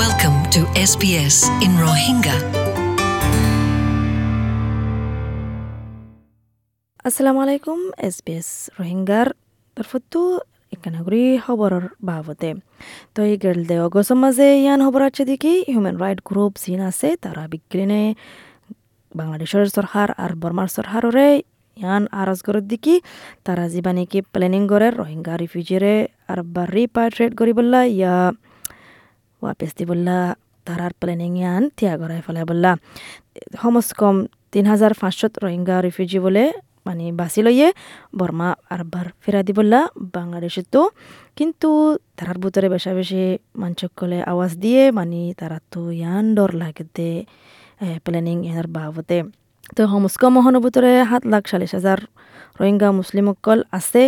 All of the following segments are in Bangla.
Welcome to SBS in Rohingya. আসসালামু আলাইকুম এছ ৰোহিংগাৰ তৰফতো একানাগুৰি খবৰৰ বাবদে তো এই গেলদে অগস্টৰ মাজে ইয়ান খবৰ আছে দেখি হিউম্যান রাইট গ্রুপ চীন আছে তারা বিজ্ঞানে বাংলাদেশের সরকার আর বর্মার সরকাররে ইয়ান আরজ করে দেখি তারা যিবা নেকি প্লেনিং করে রোহিঙ্গা রিফিউজিরে আর বা রিপাট্রেট করিবল্লা ইয়া ওয়াপেস দিবল্লা তারার প্লেনিং ইয়ান থিয়া করাই ফেলে বললা কমস কম তিন হাজার পাঁচশত রোহিঙ্গা রিফিউজি বলে মানে বাঁচি লইয়ে বর্মা আরবার ফেরা দিবল্লা বাংলাদেশে তো কিন্তু তারার ভিতরে বেশা বেশি মানসকলে আওয়াজ দিয়ে মানে তারা তো ইয়ান ডর লাগে দে প্লেনিং এনার বাবদে তো সমস্ক মহনৰ সাত লাখ চল্লিশ হাজাৰ রোহিঙ্গা মুসলিমসকল আছে।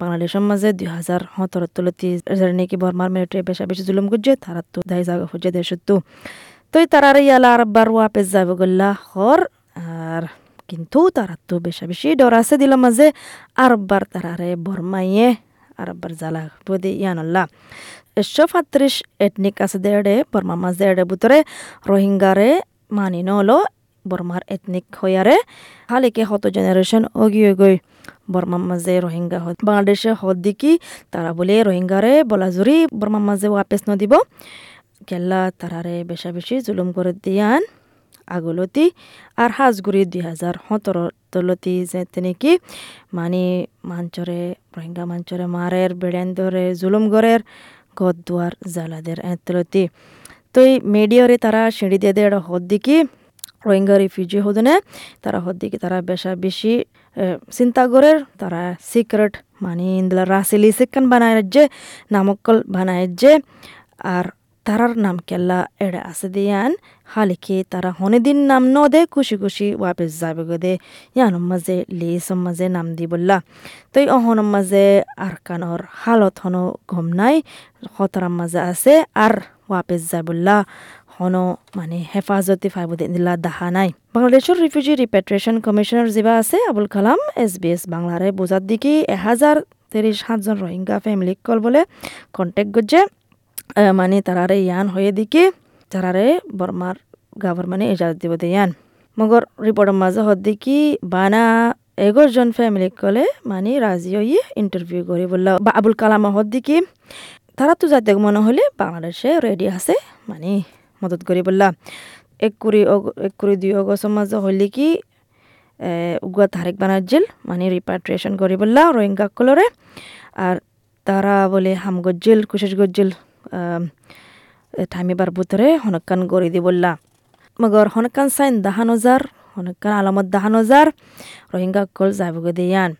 বাংলাদেশের মাঝে দুই হাজার সতেরো তলতি যারা নাকি বর্মার মিলিটারি বেশা বেশি জুলুম করছে তারা তো দায় জাগা খুঁজে দেশের তো তো তারার ইয়ালা আরবার ওয়াপেস যাব গল্লা হর আর কিন্তু তারা তো বেশা বেশি ডর আছে দিলাম মাঝে আরবার তারারে বর্মাইয়ে আরবার জ্বালা বদি ইয়ানল্লা একশো সাত্রিশ এটনিক আছে দেড়ে বর্মার মাঝে এড়ে বুতরে রোহিঙ্গারে মানি নলো বর্মার এথনিক হয়ারে হালিকে হত জেনারেশন অগিয়ে গই বর্মার মাঝে রোহিঙ্গা হত বাংলাদেশে হত দিকি তারা বলে রোহিঙ্গারে বলাজুরি বর্মার মাঝে ওয়াপেস নদিব কেল্লা তারারে বেশা বেশি জুলুম করে দিয়ান আগলতি আর হাজগুড়ি দুই হাজার সতেরো তলতি যে তেনেকি মানে মাঞ্চরে রোহিঙ্গা মাঞ্চরে মারের বেড়েন ধরে জুলুম গড়ের গদ দুয়ার জালাদের এতলতি তো এই মিডিয়ারে তারা সিঁড়ি দিয়ে দেড় হদ দিকি রোহিঙ্গা রিফিউজি হদনে, তারা হদ্দিকে তারা বেশা বেশি চিন্তা করে তারা সিক্রেট মানে ইন্দলা রাসিলি সিকান বানায় যে নামকল বানায় যে আর তারার নাম কেল্লা এড়ে আছে দিয়ান, হালিকে তারা হনে দিন নাম ন দে খুশি খুশি ওয়াপেস যাবে গো দে ইয়ানোর মাঝে, লিসম মাঝে নাম দি বললা। তো এই অহনের মাঝে আর কানর হালত হনো গম নাই হতরার মাঝে আছে আর ওয়াপেস যায় বললা হনো মানে হেফাজতি ফাইব দিলা দেখা নাই। বাংলাদেশের রিফিউজি রিপেট্রেশন কমিশনার যিবা আছে, Abul Kalam S B S বাংলারে বোঝার দিকে এহাজার তিরিশ সাতজন রোহিঙ্গা ফ্যামিলি কল বলে কন্টেক্ট করছে মানে তারারে ইয়ান হয়ে দিকে তারারে বর্মার গভর্নমেন্টে এজাজত দিব দে ইয়ান। মগর রিপোর্টের মাঝে হদ দেখি বানা এগারোজন ফ্যামিলি কলে মানে রাজি হয়ে ইন্টারভিউ করে বললা বা আবুল কালাম হদ দিকে তারা তো যাতে মনে হলে বাংলাদেশে রেডি আছে মানে মদত করি বললা এক কুড়ি এক কুড়ি দুই অগস্টের মাঝে হইলে কি উগুয়া তারেক বানাজ্জিল মানে রিপাট্রিয়েশন করি বললা রোহিঙ্গা কলরে আর তারা বলে হাম গজ্জিল কুশেষ গজ্জিল ঠামিবার ভিতরে হনকান গড়ি দি বললা মগর হনকান সাইন দাহান হাজার হনকান আলামত দাহান হাজার রোহিঙ্গা কল যাবগে দিয়ান।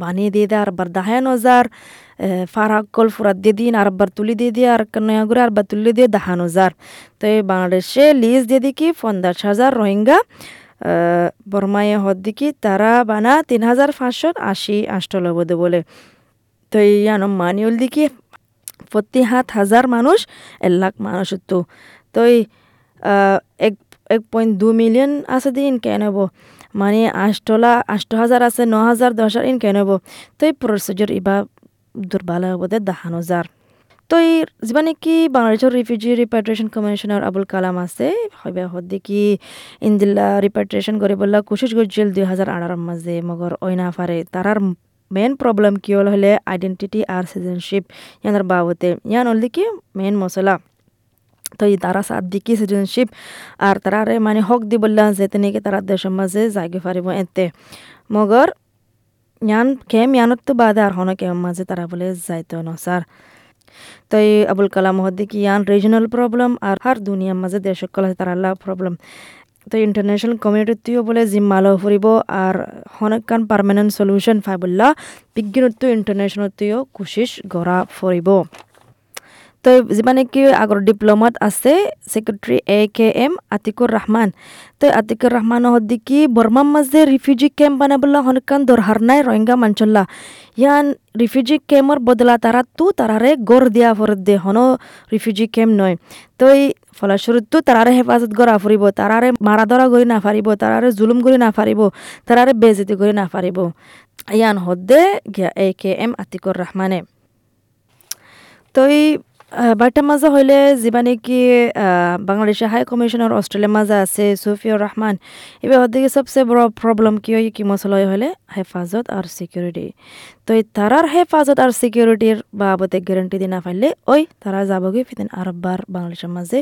বানিয়ে দিয়ে দেয় আর বার দাহান হাজার ফারাক কল ফুরাত দিয়ে দিন আর বার তুলি দিয়ে দিয়ে আর নয়া করে আর বার তুলি দিয়ে দাহান হাজার তো এই বাংলাদেশে লিজ দিয়ে দেখি পঞ্চাশ হাজার রোহিঙ্গা বর্মায়ে হদ দিকি তারা বানা তিন হাজার পাঁচশো আশি আষ্টলবদে বলে তো ইয়ানো মানিউল দিকি প্রতি সাত হাজার মানুষ এক লাখ মানুষ তো তো এক এক পয়েন্ট দু মিলিয়ন আছে দিন কেন মানে আষ্টলা আষ্ট হাজার আছে ন হাজার দশ হাজার ইন কেন তো এই ইবা দুর্বল হব দে, দাহান হাজার। তো এই যিবা নেকি বাংলাদেশের refugee repatriation commissioner Abul Kalam আছে হদ্দি কি ইন্দিল্লা রিপাট্রেশন বললা কোশিশ করছিল দুই হাজার আঠারোর মাঝে, মগর ওইনা ফারে। তারার মেইন প্রবলেম কি হল হলে আইডেন্টিটি আর সিটিজেনশিপ ইয়ানোর বাবতে। ইয়ান হল কি মেইন মশলা। তো এই তারা সাত দিকে সিটিজেনশিপ আর তারারে মানে হক দি বললা যে তেনেকে তারা দেশের মাঝে যাইগে পারিব এতে মগর ইয়ান কেম ইয়ানত তো বাদে আর হন কেম মাঝে তারা বলে যাইতো ন স্যার তো এই আবুল কালাম হদ্দি কি ইয়ান রিজনাল প্রবলেম আর হার দুনিয়ার মাঝে দেশ সকল তার প্রবলেম তো ইন্টারন্যাশনাল কমিউনিটিও বলে জিম্মালো ফুরিব আর হনকান পার্মানেন্ট সলিউশন ফাইবুল্লা বিজ্ঞানতো ইন্টারন্যাশনালতেও কোশিশ গড়া ফুরিব তো যিমানে কি আগৰ ডিপ্ল'মাত আছে secretary A K M Atiqur Rahman. তো আতিকুৰ রহমান হদ্দিকি বর্মার মাঝে রিফিউজি ক্যাম্প বানাবলা হনকান দরহার নাই রোহিঙ্গা মাঞ্চল্লা ইয়ান রিফিউজি ক্যাম্পর বদলা তারা তো তারারে গড় দিয়া ফরত দে, হন রিফিউজি কেম্প নয়। তো এই ফলস্বরূপতো তারারে হেফাজত ফুরিব তারারে মারা ধরা কৰি নাফারিব তারারে জুলুম কৰি নাফারিব তারারে বেজতি কৰি নাফারিব ইয়ান হদ্দে এ কে এম আতিকুর রহমানে তো বার্তার মাঝে হইলে যিবা নাকি বাংলাদেশের হাই কমিশনার অস্ট্রেলিয়ার মাঝে আছে সুফিউর রহমান এবার দিকে সবচেয়ে বড় প্রবলেম কি হয়, কি মশলা হলে হেফাজত আর সিকিউরিটি তো এই তারার হেফাজত আর সিকিউরিটির বাবদে গ্যারান্টি দিয়ে না পারলে ওই তারা যাবগে ফিতেন আরববার বাংলাদেশের মাঝে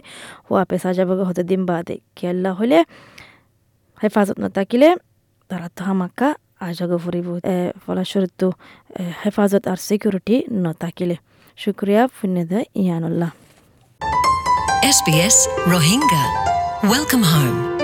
হওয়া পেশা যাবগে হতে বাদে। খেয়াল্লা হলে হেফাজত না থাকিলে তারা তো হামাক্কা আজাগো ফুরিব ফলাস্বরূপ হেফাজত আর সিকিউরিটি নথাকিলে শুক্রিয়া ফুন্নেদা ইয়ানুল্লাহ SBS Rohingya. Welcome home.